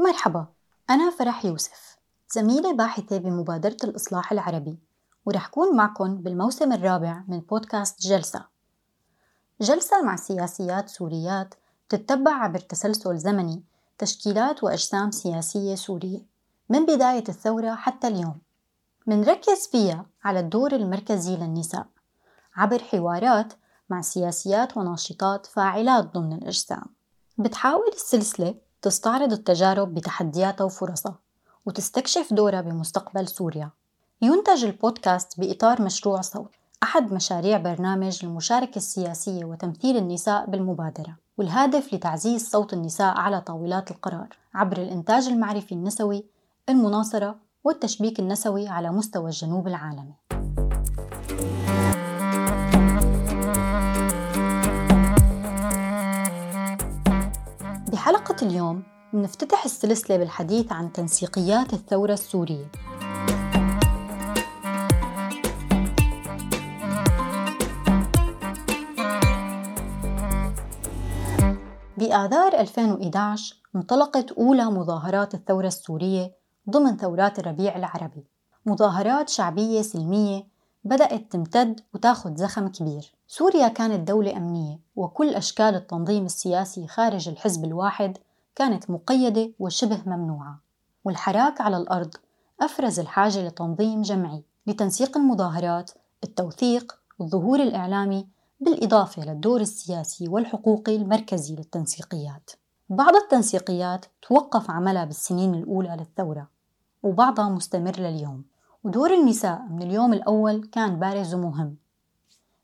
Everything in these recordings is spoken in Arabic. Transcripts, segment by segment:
مرحبا أنا فرح يوسف زميلة باحثة بمبادرة الإصلاح العربي ورح كون معكم بالموسم الرابع من بودكاست جلسة. جلسة مع سياسيات سوريات تتبع عبر تسلسل زمني تشكيلات وأجسام سياسية سورية من بداية الثورة حتى اليوم. منركز فيها على الدور المركزي للنساء عبر حوارات مع سياسيات وناشطات فاعلات ضمن الأجسام. بتحاول السلسلة تستعرض التجارب بتحدياتها وفرصها وتستكشف دورها بمستقبل سوريا. ينتج البودكاست بإطار مشروع صوت أحد مشاريع برنامج المشاركة السياسية وتمثيل النساء بالمبادرة والهدف لتعزيز صوت النساء على طاولات القرار عبر الإنتاج المعرفي النسوي المناصرة والتشبيك النسوي على مستوى الجنوب العالمي. بحلقة اليوم نفتتح السلسلة بالحديث عن تنسيقيات الثورة السورية. بآذار 2011 انطلقت أولى مظاهرات الثورة السورية ضمن ثورات الربيع العربي. مظاهرات شعبية سلمية بدأت تمتد وتاخد زخم كبير. سوريا كانت دولة أمنية وكل أشكال التنظيم السياسي خارج الحزب الواحد كانت مقيدة وشبه ممنوعة. والحراك على الأرض أفرز الحاجة لتنظيم جمعي لتنسيق المظاهرات التوثيق والظهور الإعلامي بالإضافة للدور السياسي والحقوقي المركزي للتنسيقيات. بعض التنسيقيات توقف عملها بالسنين الأولى للثورة وبعضها مستمر لليوم. ودور النساء من اليوم الأول كان بارز ومهم.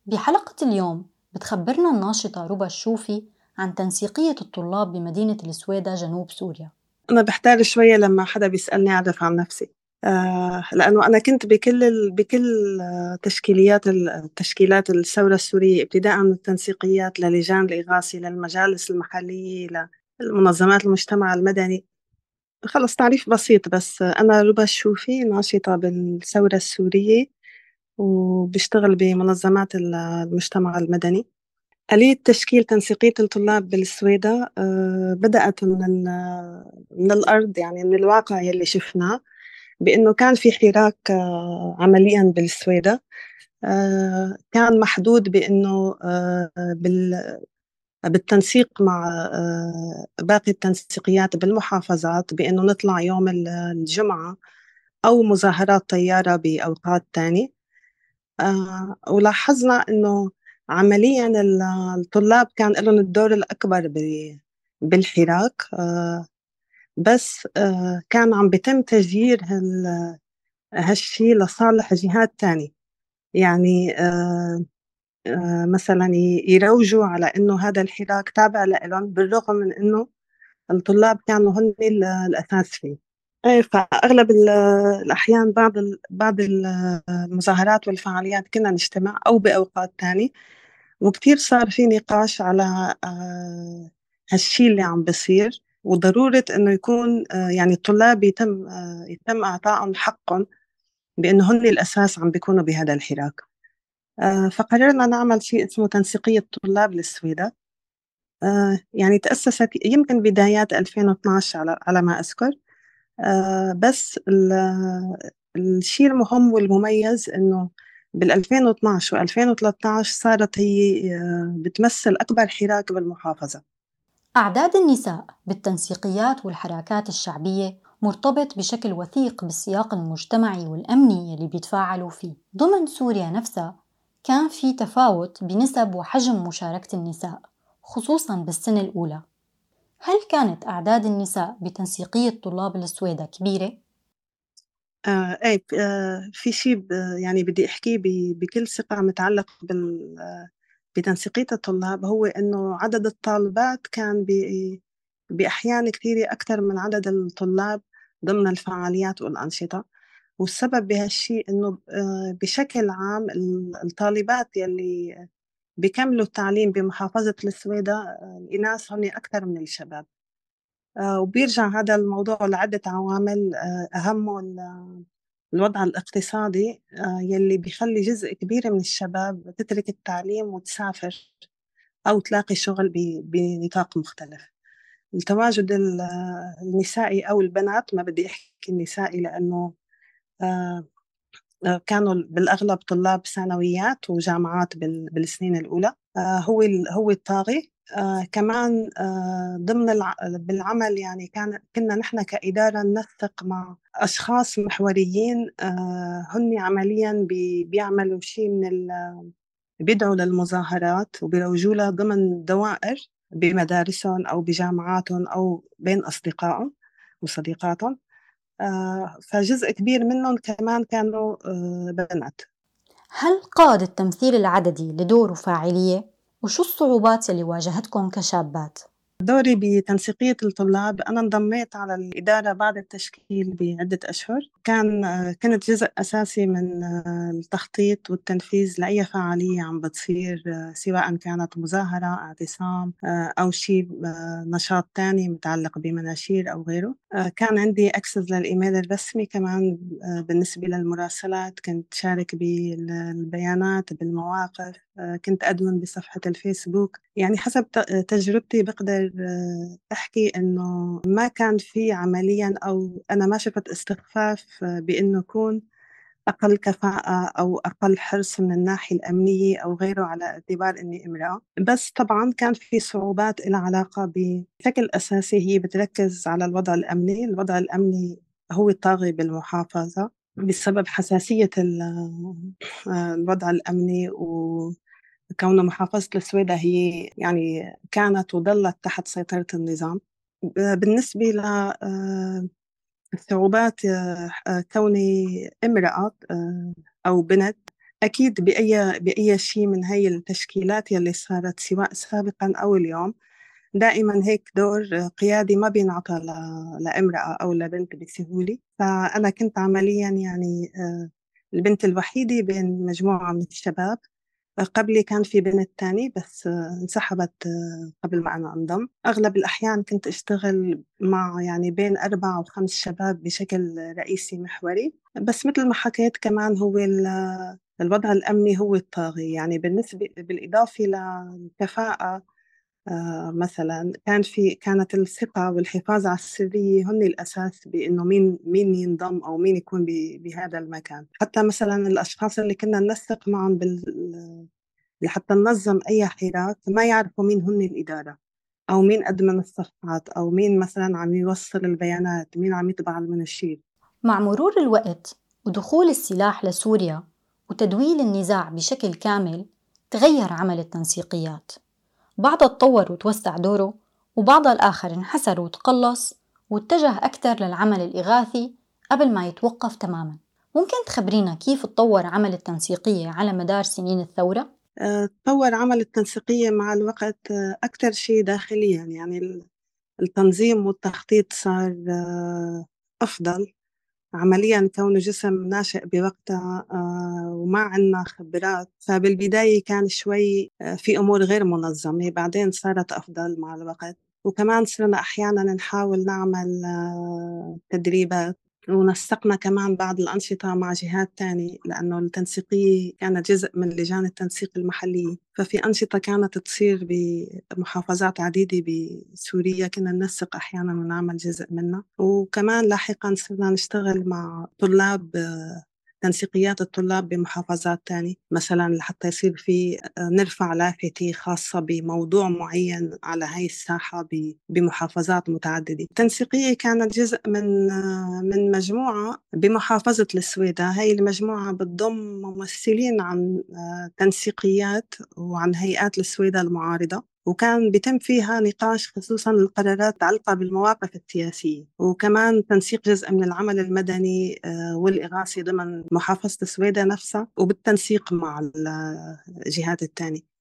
بحلقة اليوم بتخبرنا الناشطة ربا الشوفي عن تنسيقية الطلاب بمدينة السويدة جنوب سوريا. أنا بحتار شوية لما حدا بيسألني أعرف عن نفسي. آه لأنه أنا كنت بكل ال... بكل تشكيليات التشكيلات الثورة السورية ابتداء من التنسيقيات للجان الإغاثة للمجالس المحلية للمنظمات المجتمع المدني. خلص تعريف بسيط بس أنا ربا الشوفي ناشطة بالثورة السورية وبشتغل بمنظمات المجتمع المدني. آلية تشكيل تنسيقية الطلاب بالسويدة آه، بدأت من من الأرض يعني من الواقع يلي شفناه بأنه كان في حراك آه، عمليا بالسويدة. آه، كان محدود بأنه بالتنسيق مع باقي التنسيقيات بالمحافظات بأنه نطلع يوم الجمعة أو مظاهرات طيارة بأوقات تانية ولاحظنا أنه عمليا الطلاب كان لهم الدور الأكبر بالحراك. آه، بس آه، كان عم بيتم تجيير هالشي لصالح جهات تانية يعني آه، مثلا يروجوا على إنه هذا الحراك تابع لهم بالرغم من إنه الطلاب كانوا هن الاساس فيه إيه فأغلب الأحيان بعض بعض المظاهرات والفعاليات كنا نجتمع أو بأوقات ثانية وكثير صار في نقاش على آه، هالشيء اللي عم بصير وضرورة إنه يكون آه، يعني الطلاب يتم آه، يتم إعطائهم حقهم بإنه هن الأساس عم بيكونوا بهذا الحراك. فقررنا نعمل شيء اسمه تنسيقية طلاب للسويدة. يعني تأسست يمكن بدايات 2012 على على ما أذكر. بس الشيء المهم والمميز إنه بال 2012 و 2013 صارت هي آه، بتمثل أكبر حراك بالمحافظة. أعداد النساء بالتنسيقيات والحراكات الشعبية مرتبط بشكل وثيق بالسياق المجتمعي والأمني اللي بيتفاعلوا فيه. ضمن سوريا نفسها كان في تفاوت بنسب وحجم مشاركة النساء خصوصا بالسنة الأولى هل كانت أعداد النساء بتنسيقية طلاب السويدة كبيرة؟ آه إيه آه في شيء يعني بدي أحكيه بكل ثقة متعلق بال بتنسيقية الطلاب هو إنه عدد الطالبات كان بأحيان كثيرة أكثر من عدد الطلاب ضمن الفعاليات والأنشطة والسبب بهالشيء إنه آه، بشكل عام الطالبات يلي بيكملوا التعليم بمحافظة السويدة آه، الإناث هن أكثر من الشباب. آه، وبيرجع هذا الموضوع لعدة عوامل أهمه الوضع الاقتصادي يلي بيخلي جزء كبير من الشباب تترك التعليم وتسافر أو تلاقي شغل بنطاق مختلف. التواجد النسائي أو البنات ما بدي أحكي النسائي لأنه كانوا بالأغلب طلاب ثانويات وجامعات بالسنين الأولى. هو هو الطاغي. آه كمان آه ضمن الع... بالعمل يعني كان كنا نحن كإدارة ننسق مع أشخاص محوريين. آه هن عمليا بي... بيعملوا شيء من. بيدعوا للمظاهرات وبيروجوا لها ضمن دوائر بمدارسهم أو بجامعاتهم أو بين أصدقائهم وصديقاتهم. آه فجزء كبير منهم كمان كانوا آه بنات هل قاد التمثيل العددي لدور فاعلية وشو الصعوبات اللي واجهتكم كشابات؟ دوري بتنسيقية الطلاب أنا انضميت على الإدارة بعد التشكيل بعدة أشهر. كان كنت جزء أساسي من التخطيط والتنفيذ لأي فعالية عم بتصير سواء كانت مظاهرة اعتصام أو شيء نشاط تاني متعلق بمناشير أو غيره. كان عندي أكسس للإيميل الرسمي كمان بالنسبة للمراسلات. كنت شارك بالبيانات بالمواقف كنت أدمن بصفحة الفيسبوك. يعني حسب تجربتي بقدر أحكي إنه ما كان في عمليا أو أنا ما شفت استخفاف بإنه يكون أقل كفاءة أو أقل حرص من الناحية الأمنية أو غيره على اعتبار إني امرأة. بس طبعا كان في صعوبات لها علاقة بشكل أساسي هي بتركز على الوضع الأمني. الوضع الأمني هو الطاغي بالمحافظة بسبب حساسية الوضع الأمني و كون محافظة السويدة هي يعني كانت وظلت تحت سيطرة النظام. بالنسبة للصعوبات آه، آه، كوني امرأة آه، أو بنت أكيد بأي بأي شيء من هي التشكيلات يلي صارت سواء سابقا أو اليوم دائما هيك دور قيادي ما بينعطى لامرأة أو لبنت بسهولة. فأنا كنت عمليا يعني البنت الوحيدة بين مجموعة من الشباب. قبلي كان في بنت تاني بس انسحبت قبل ما أنا أنضم. أغلب الأحيان كنت أشتغل مع يعني بين أربع أو خمس شباب بشكل رئيسي محوري. بس مثل ما حكيت كمان هو الوضع الأمني هو الطاغي. يعني بالنسبة بالإضافة للكفاءة آه مثلا كان في كانت الثقة والحفاظ على السرية هن الأساس بإنه مين مين ينضم أو مين يكون بهذا المكان. حتى مثلا الأشخاص اللي كنا ننسق معهم بال لحتى ننظم أي حراك ما يعرفوا مين هن الإدارة أو مين أدمن الصفحات أو مين مثلا عم يوصل البيانات مين عم يطبع المنشير مع مرور الوقت ودخول السلاح لسوريا وتدويل النزاع بشكل كامل تغير عمل التنسيقيات. بعضها تطور وتوسع دوره وبعضها الآخر انحسر وتقلص واتجه أكثر للعمل الإغاثي قبل ما يتوقف تماما ممكن تخبرينا كيف تطور عمل التنسيقية على مدار سنين الثورة؟ أه، تطور عمل التنسيقية مع الوقت أه، أكثر شيء داخليا يعني التنظيم والتخطيط صار أه، أفضل عمليا كونه جسم ناشئ بوقتها آه، وما عندنا خبرات. فبالبداية كان شوي آه، في أمور غير منظمة. بعدين صارت أفضل مع الوقت. وكمان صرنا أحيانا نحاول نعمل آه، تدريبات. ونسقنا كمان بعض الأنشطة مع جهات تانية لأنه التنسيقية كانت جزء من لجان التنسيق المحلية ففي أنشطة كانت تصير بمحافظات عديدة بسوريا كنا ننسق أحيانا ونعمل جزء منها. وكمان لاحقا صرنا نشتغل مع طلاب تنسيقيات الطلاب بمحافظات تانية مثلا لحتى يصير في آه، نرفع لافتة خاصة بموضوع معين على هاي الساحة بمحافظات متعددة. التنسيقية كانت جزء من آه، من مجموعة بمحافظة السويدة هاي المجموعة بتضم ممثلين عن آه، تنسيقيات وعن هيئات السويدة المعارضة. وكان بيتم فيها نقاش خصوصا القرارات المتعلقة بالمواقف السياسية وكمان تنسيق جزء من العمل المدني آه، والإغاثي ضمن محافظة السويدة نفسها وبالتنسيق مع الجهات الثانية.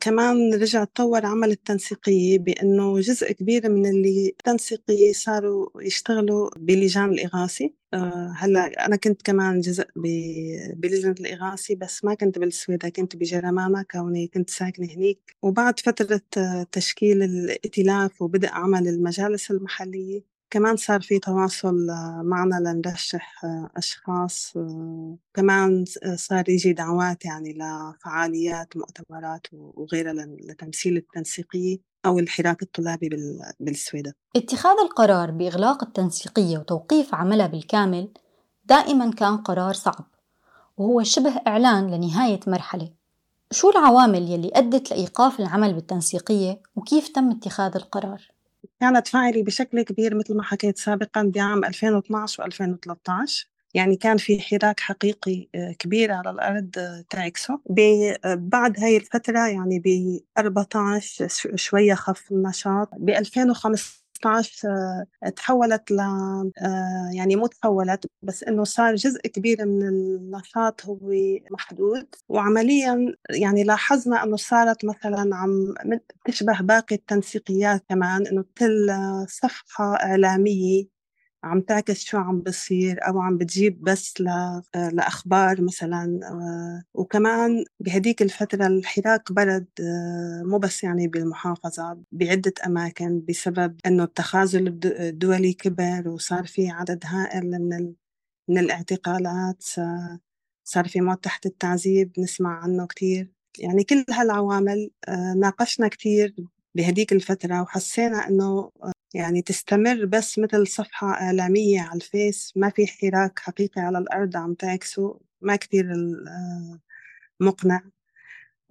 كمان رجع تطور عمل التنسيقية بأنه جزء كبير من اللي تنسيقية صاروا يشتغلوا بلجان الإغاثي. آه، هلأ أنا كنت كمان جزء بلجنة الإغاثي بس ما كنت بالسويدة كنت بجرمانة كوني كنت ساكنة هنيك. وبعد فترة تشكيل الائتلاف وبدء عمل المجالس المحلية كمان صار في تواصل آه، معنا لنرشح آه، أشخاص آه، كمان صار يجي دعوات يعني لفعاليات مؤتمرات وغيرها لتمثيل التنسيقية أو الحراك الطلابي بالسويدة اتخاذ القرار بإغلاق التنسيقية وتوقيف عملها بالكامل دائما كان قرار صعب وهو شبه إعلان لنهاية مرحلة شو العوامل يلي أدت لإيقاف العمل بالتنسيقية وكيف تم اتخاذ القرار؟ كانت فاعلة بشكل كبير مثل ما حكيت سابقا بعام 2012 و2013 يعني كان في حراك حقيقي آه، كبير على الأرض آه، تعكسه آه، بعد هاي الفترة يعني ب 14 شوية خف النشاط. ب 2015 تحولت ل يعني مو تحولت بس إنه صار جزء كبير من النشاط هو محدود. وعمليا يعني لاحظنا إنه صارت مثلا عم تشبه باقي التنسيقيات كمان إنه كل صفحة إعلامية عم تعكس شو عم بصير أو عم بتجيب بس لأخبار مثلا آه، وكمان بهديك الفترة الحراك برد آه، مو بس يعني بالمحافظة بعدة أماكن بسبب أنه التخاذل الدولي كبر وصار في عدد هائل من من الاعتقالات صار في موت تحت التعذيب نسمع عنه كتير. يعني كل هالعوامل آه، ناقشنا كتير بهديك الفترة وحسينا إنه يعني تستمر بس مثل صفحة إعلامية على الفيس ما في حراك حقيقي على الأرض عم تعكسه ما كتير آه، مقنع.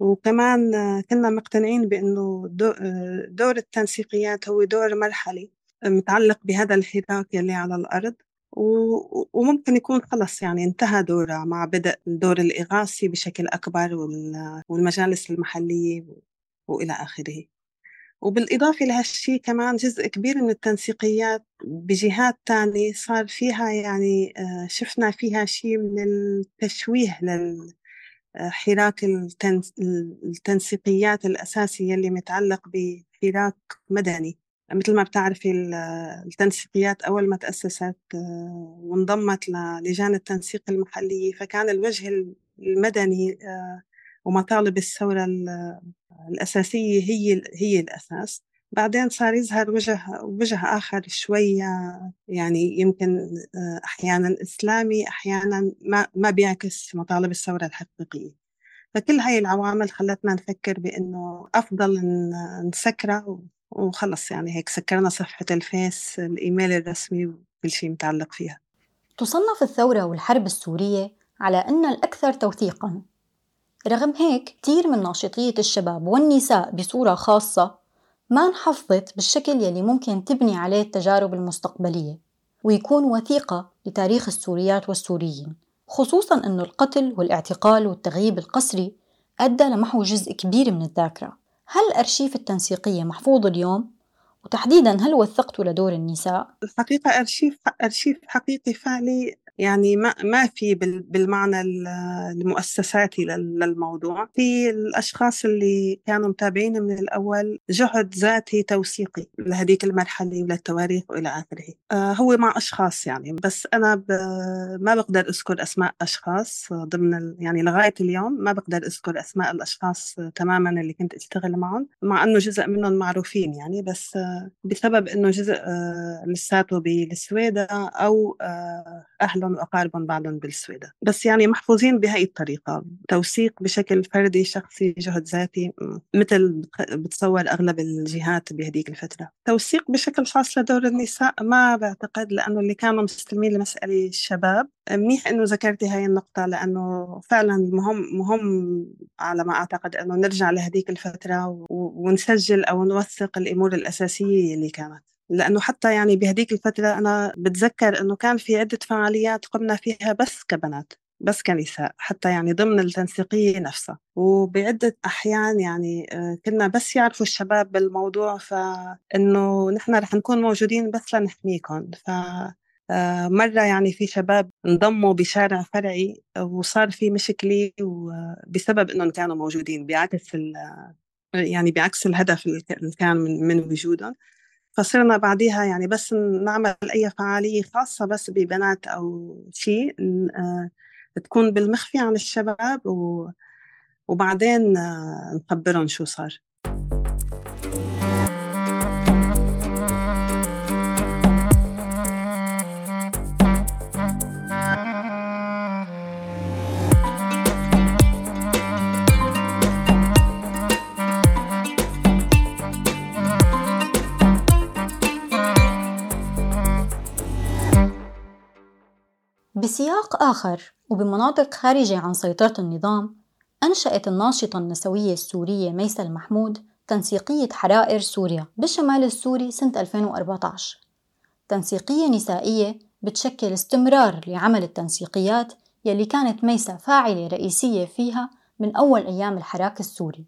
وكمان آه، كنا مقتنعين بأنه آه، دور التنسيقيات هو دور مرحلي متعلق بهذا الحراك يلي على الأرض. وممكن يكون خلص يعني انتهى دوره مع بدء الدور الإغاثي بشكل أكبر والمجالس المحلية وإلى آخره. وبالإضافة لهالشيء كمان جزء كبير من التنسيقيات بجهات تانية صار فيها يعني آه، شفنا فيها شيء من التشويه للحراك التنسيقيات الأساسية اللي متعلق بحراك مدني. مثل ما بتعرفي التنسيقيات أول ما تأسست آه، وانضمت للجان التنسيق المحلية فكان الوجه المدني آه، ومطالب الثورة الأساسية هي هي الأساس. بعدين صار يظهر وجه وجه آخر شوية يعني يمكن آه، أحيانا إسلامي أحيانا ما ما بيعكس مطالب الثورة الحقيقية. فكل هاي العوامل خلتنا نفكر بأنه أفضل نسكره وخلص يعني هيك سكرنا صفحة الفيس الإيميل الرسمي وكل شيء متعلق فيها. تصنف الثورة والحرب السورية على أن الأكثر توثيقاً. رغم هيك كتير من ناشطية الشباب والنساء بصورة خاصة ما انحفظت بالشكل يلي ممكن تبني عليه التجارب المستقبلية ويكون وثيقة لتاريخ السوريات والسوريين خصوصا أنه القتل والاعتقال والتغييب القسري أدى لمحو جزء كبير من الذاكرة هل أرشيف التنسيقية محفوظ اليوم؟ وتحديدا هل وثقتوا لدور النساء؟ الحقيقة أرشيف أرشيف حقيقي فعلي يعني ما ما في بالمعنى المؤسساتي للموضوع. في الأشخاص اللي كانوا متابعين من الأول جهد ذاتي توثيقي لهذيك المرحلة وللتواريخ وإلى آخره. آه هو مع أشخاص يعني بس أنا ما بقدر أذكر أسماء أشخاص ضمن يعني لغاية اليوم ما بقدر أذكر أسماء الأشخاص تماما اللي كنت أشتغل معهم مع إنه جزء منهم معروفين يعني بس آه بسبب إنه جزء آه لساته بالسويدة أو أهله أهلهم وأقاربهم بعدهم بالسويدة. بس يعني محفوظين بهي الطريقة. توثيق بشكل فردي شخصي جهد ذاتي مثل بتصور أغلب الجهات بهديك الفترة. توثيق بشكل خاص لدور النساء ما بعتقد لأنه اللي كانوا مستلمين لمسألة الشباب. منيح إنه ذكرتي هاي النقطة لأنه فعلا مهم مهم على ما أعتقد أنه نرجع لهذيك الفترة ونسجل أو نوثق الأمور الأساسية اللي كانت. لأنه حتى يعني بهديك الفترة أنا بتذكر أنه كان في عدة فعاليات قمنا فيها بس كبنات بس كنساء حتى يعني ضمن التنسيقية نفسها. وبعدة أحيان يعني آه، كنا بس يعرفوا الشباب بالموضوع فإنه نحن رح نكون موجودين بس لنحميكم ف آه، مرة يعني في شباب انضموا بشارع فرعي وصار في مشكلة بسبب إنهم كانوا موجودين بعكس يعني بعكس الهدف اللي كان من, من وجودهم. فصرنا بعديها يعني بس نعمل أي فعالية خاصة بس ببنات أو شيء آه، تكون بالمخفي عن الشباب وبعدين آه، نخبرهم شو صار. بسياق آخر وبمناطق خارجة عن سيطرة النظام أنشأت الناشطة النسوية السورية ميسا المحمود تنسيقية حرائر سوريا بالشمال السوري سنة 2014 تنسيقية نسائية بتشكل استمرار لعمل التنسيقيات يلي كانت ميسا فاعلة رئيسية فيها من أول أيام الحراك السوري.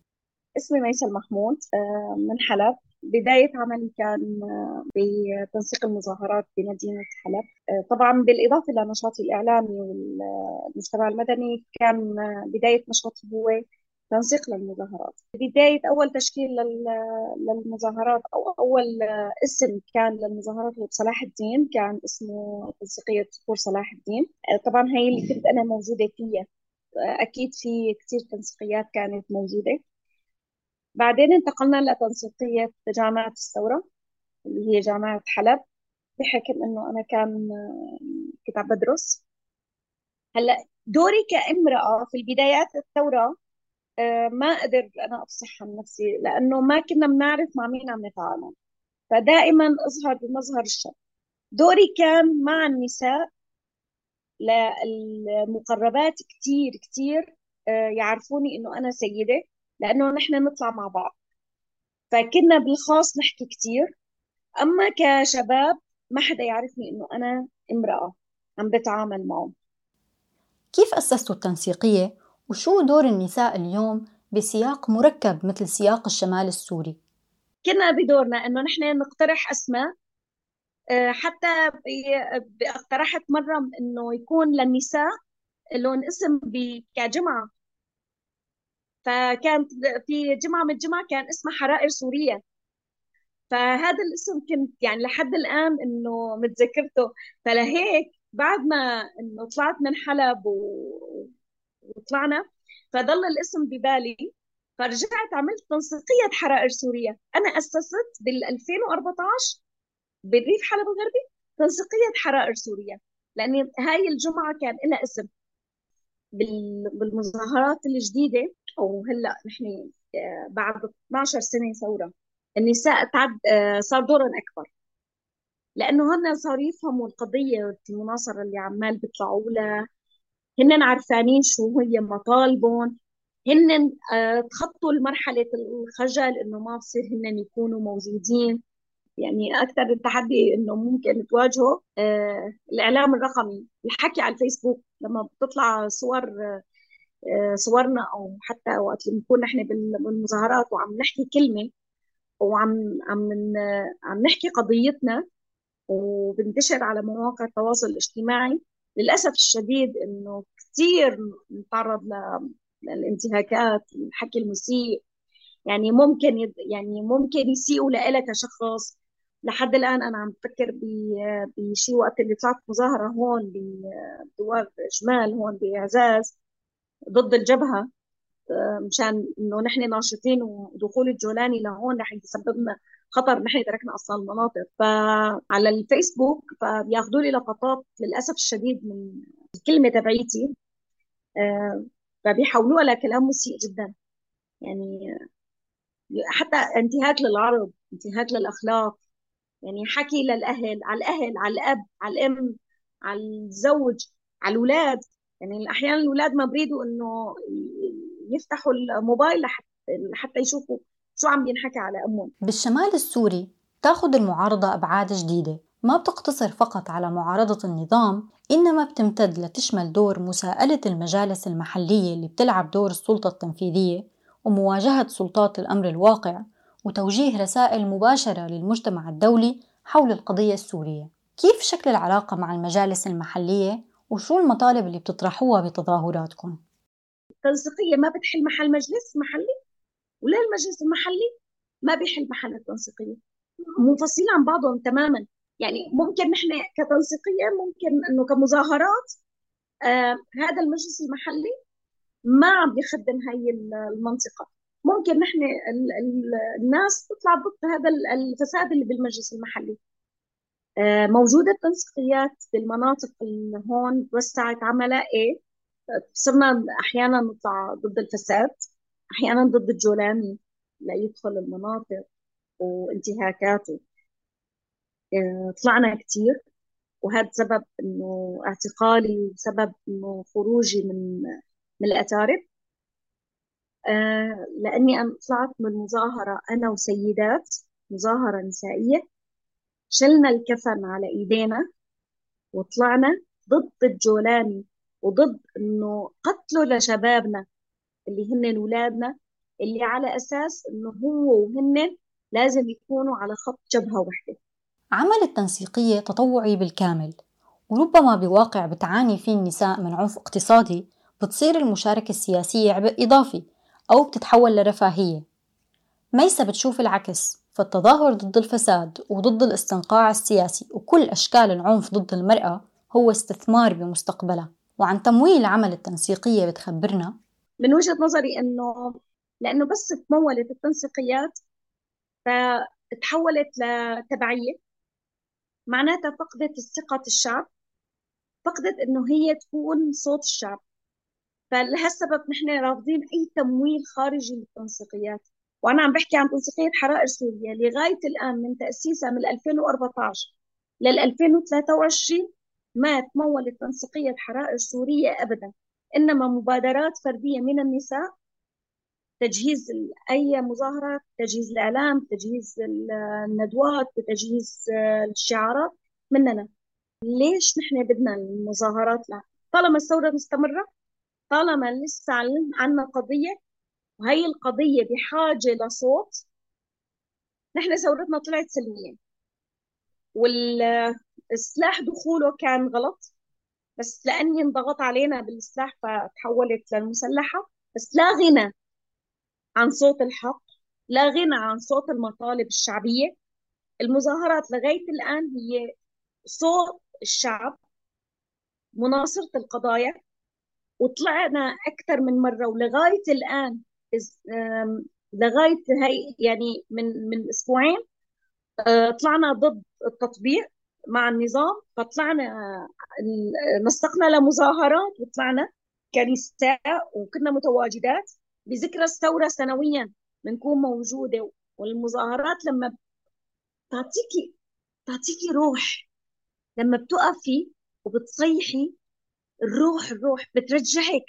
اسمي ميسا المحمود آه، من حلب. بداية عملي كان آه، بتنسيق المظاهرات بمدينة حلب. آه، طبعا بالإضافة لنشاطي الإعلامي والمجتمع المدني كان بداية نشاطي هو تنسيق للمظاهرات. بداية أول تشكيل للمظاهرات أو أول اسم كان للمظاهرات هو بصلاح الدين. كان اسمه تنسيقية صقور صلاح الدين. طبعا هي اللي كنت أنا موجودة فيها. أكيد في كثير تنسيقيات كانت موجودة. بعدين انتقلنا لتنسيقية جامعة الثورة اللي هي جامعة حلب. بحكم إنه أنا كان كنت عم بدرس. هلأ دوري كامرأة في البدايات الثورة آه، ما قدر أنا افصح عن نفسي لأنه ما كنا بنعرف مع مين عم نتعامل. فدائما أظهر بمظهر الشر دوري كان مع النساء للمقربات كتير كتير آه، يعرفوني إنه أنا سيدة. لأنه نحن نطلع مع بعض. فكنا بالخاص نحكي كتير. أما كشباب ما حدا يعرفني إنه أنا امرأة عم بتعامل معهم. كيف اسستوا التنسيقية؟ وشو دور النساء اليوم بسياق مركب مثل سياق الشمال السوري؟ كنا بدورنا إنه نحن نقترح أسماء. آه، حتى اقترحت مرة إنه يكون للنساء لهم اسم كجمعة. فكانت في جمعة من الجمعة كان اسمها حرائر سورية. فهذا الاسم كنت يعني لحد الآن إنه متذكرته. فلهيك بعد ما إنه طلعت من حلب و... وطلعنا فضل الاسم ببالي. فرجعت عملت تنسيقية حرائر سوريا أنا أسست بال 2014 بالريف حلب الغربي تنسيقية حرائر سوريا لأن هاي الجمعة كان لها اسم. بالمظاهرات الجديدة وهلأ نحن آه، بعد 12 سنة ثورة النساء تعد آه، صار دورهم أكبر. لأنه هن صاروا يفهموا القضية المناصرة اللي عمال بيطلعوا لها هن عرفانين شو هي مطالبهم. هن آه، تخطوا مرحلة الخجل إنه ما بصير هن يكونوا موجودين. يعني أكثر التحدي إنه ممكن تواجهه الإعلام الرقمي. الحكي على الفيسبوك لما بتطلع صور صورنا أو حتى وقت اللي بنكون نحن بالمظاهرات وعم نحكي كلمة وعم عم عم نحكي قضيتنا وبنتشر على مواقع التواصل الاجتماعي للأسف الشديد إنه كثير نتعرض للانتهاكات الحكي المسيء. يعني ممكن يد يعني ممكن يسيئوا لإلك كشخص لحد الآن أنا عم بفكر بشيء وقت اللي طلعت مظاهرة هون بدوار جمال هون بعزاز ضد الجبهة مشان إنه نحن ناشطين ودخول الجولاني لهون رح يسبب لنا خطر نحن تركنا أصلا المناطق. فعلى الفيسبوك فبياخذوا لي لقطات للأسف الشديد من الكلمة تبعيتي آه، فبيحولوها لكلام مسيء جدا. يعني حتى انتهاك للعرض انتهاك للأخلاق. يعني حكي للأهل على الأهل على الأب على الأم على الزوج على الأولاد. يعني أحيانا الأولاد ما بريدوا إنه يفتحوا الموبايل لحتى لحتى يشوفوا شو عم ينحكى على أمهم. بالشمال السوري تاخذ المعارضة أبعاد جديدة. ما بتقتصر فقط على معارضة النظام إنما بتمتد لتشمل دور مساءلة المجالس المحلية اللي بتلعب دور السلطة التنفيذية ومواجهة سلطات الأمر الواقع وتوجيه رسائل مباشرة للمجتمع الدولي حول القضية السورية. كيف شكل العلاقة مع المجالس المحلية؟ وشو المطالب اللي بتطرحوها بتظاهراتكم؟ التنسيقية ما بتحل محل مجلس محلي؟ ولا المجلس المحلي؟ ما بيحل محل التنسيقية. منفصلين عن بعضهم تماما. يعني ممكن نحن كتنسيقية ممكن إنه كمظاهرات آه هذا المجلس المحلي ما عم بيخدم هاي المنطقة. ممكن نحن الناس تطلع ضد هذا الفساد اللي بالمجلس المحلي. موجودة تنسيقيات بالمناطق اللي هون وسعت عملها إيه صرنا أحيانا نطلع ضد الفساد أحيانا ضد الجولاني ليدخل المناطق وانتهاكاته. آه، طلعنا كثير وهذا سبب إنه اعتقالي وسبب إنه خروجي من من الاتارب آه لأني أنا طلعت من مظاهرة أنا وسيدات مظاهرة نسائية. شلنا الكفن على إيدينا وطلعنا ضد الجولاني وضد إنه قتله لشبابنا اللي هن اولادنا اللي على أساس إنه هو وهن لازم يكونوا على خط جبهه واحدة. عمل التنسيقية تطوعي بالكامل وربما بواقع بتعاني فيه النساء من عنف اقتصادي بتصير المشاركة السياسية عبء إضافي أو بتتحول لرفاهية. ميسا بتشوف العكس. فالتظاهر ضد الفساد وضد الاستنقاع السياسي وكل أشكال العنف ضد المرأة هو استثمار بمستقبلها. وعن تمويل عمل التنسيقية بتخبرنا. من وجهة نظري إنه لأنه بس تمولت التنسيقيات فتحولت لتبعية معناتها فقدت ثقة الشعب فقدت إنه هي تكون صوت الشعب. فلهالسبب نحن رافضين أي تمويل خارجي للتنسيقيات. وأنا عم بحكي عن تنسيقية حرائر سوريا لغاية الآن من تأسيسها من 2014 لل 2023 ما تمولت تنسيقية حرائر سورية ابدا إنما مبادرات فردية من النساء تجهيز أي مظاهرة تجهيز الإعلام تجهيز الندوات تجهيز الشعارات مننا. ليش نحن بدنا المظاهرات لا طالما الثورة مستمرة طالما لسه عندنا قضية وهي القضية بحاجة لصوت نحن ثورتنا طلعت سلميه والسلاح دخوله كان غلط بس لأني انضغط علينا بالسلاح فتحولت للمسلحة بس لا غنى عن صوت الحق لا غنى عن صوت المطالب الشعبية. المظاهرات لغاية الآن هي صوت الشعب مناصرة القضايا وطلعنا أكثر من مرة ولغاية الآن لغاية هي يعني من من أسبوعين آه، طلعنا ضد التطبيع مع النظام فطلعنا نسقنا لمظاهرات وطلعنا كنساء وكنا متواجدات. بذكرى الثورة سنويا بنكون موجودة والمظاهرات لما تعطيكي تعطيكي روح. لما بتقفي وبتصيحي الروح الروح بترجعك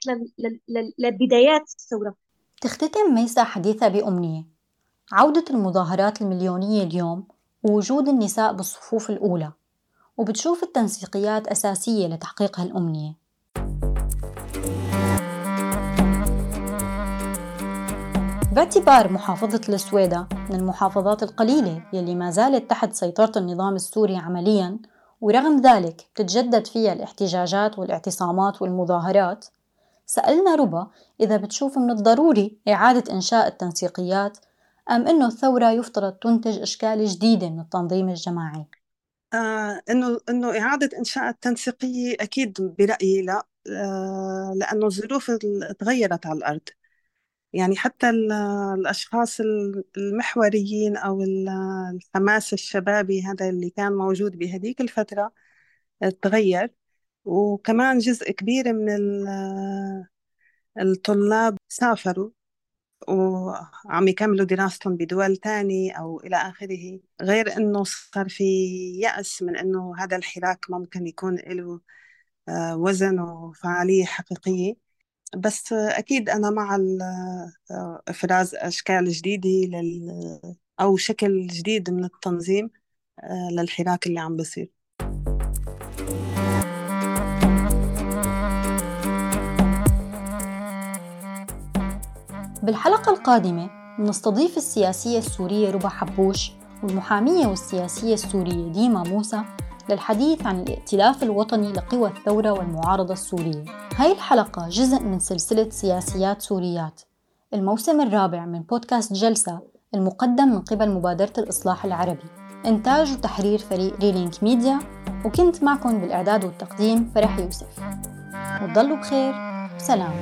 لبدايات الثورة. تختتم ميسا حديثها بأمنية. عودة المظاهرات المليونية اليوم ووجود النساء بالصفوف الأولى وبتشوف التنسيقيات أساسية لتحقيق هالأمنية باعتبار محافظة السويدة من المحافظات القليلة يلي ما زالت تحت سيطرة النظام السوري عمليا ورغم ذلك بتتجدد فيها الاحتجاجات والاعتصامات والمظاهرات سألنا ربا إذا بتشوف من الضروري إعادة إنشاء التنسيقيات أم أنه الثورة يفترض تنتج أشكال جديدة من التنظيم الجماعي؟ آه إنه إنه إعادة إنشاء التنسيقية أكيد برأيي لا. آه لأنه الظروف تغيرت على الأرض. يعني حتى الأشخاص المحوريين أو الحماس الشبابي هذا اللي كان موجود بهذيك الفترة تغير. وكمان جزء كبير من الطلاب سافروا وعم يكملوا دراستهم بدول تانية أو إلى آخره غير أنه صار في يأس من أنه هذا الحراك ممكن يكون له آه، وزن وفعالية حقيقية. بس أكيد أنا مع إفراز أشكال جديدة لل أو شكل جديد من التنظيم آه، للحراك اللي عم بصير. بالحلقة القادمة نستضيف السياسية السورية ربا حبوش والمحامية والسياسية السورية ديما موسى للحديث عن الائتلاف الوطني لقوى الثورة والمعارضة السورية. هاي الحلقة جزء من سلسلة سياسيات سوريات. الموسم الرابع من بودكاست جلسة المقدم من قبل مبادرة الإصلاح العربي. إنتاج وتحرير فريق Relink Media وكنت معكم بالإعداد والتقديم فرح يوسف. وتضلوا بخير. سلام.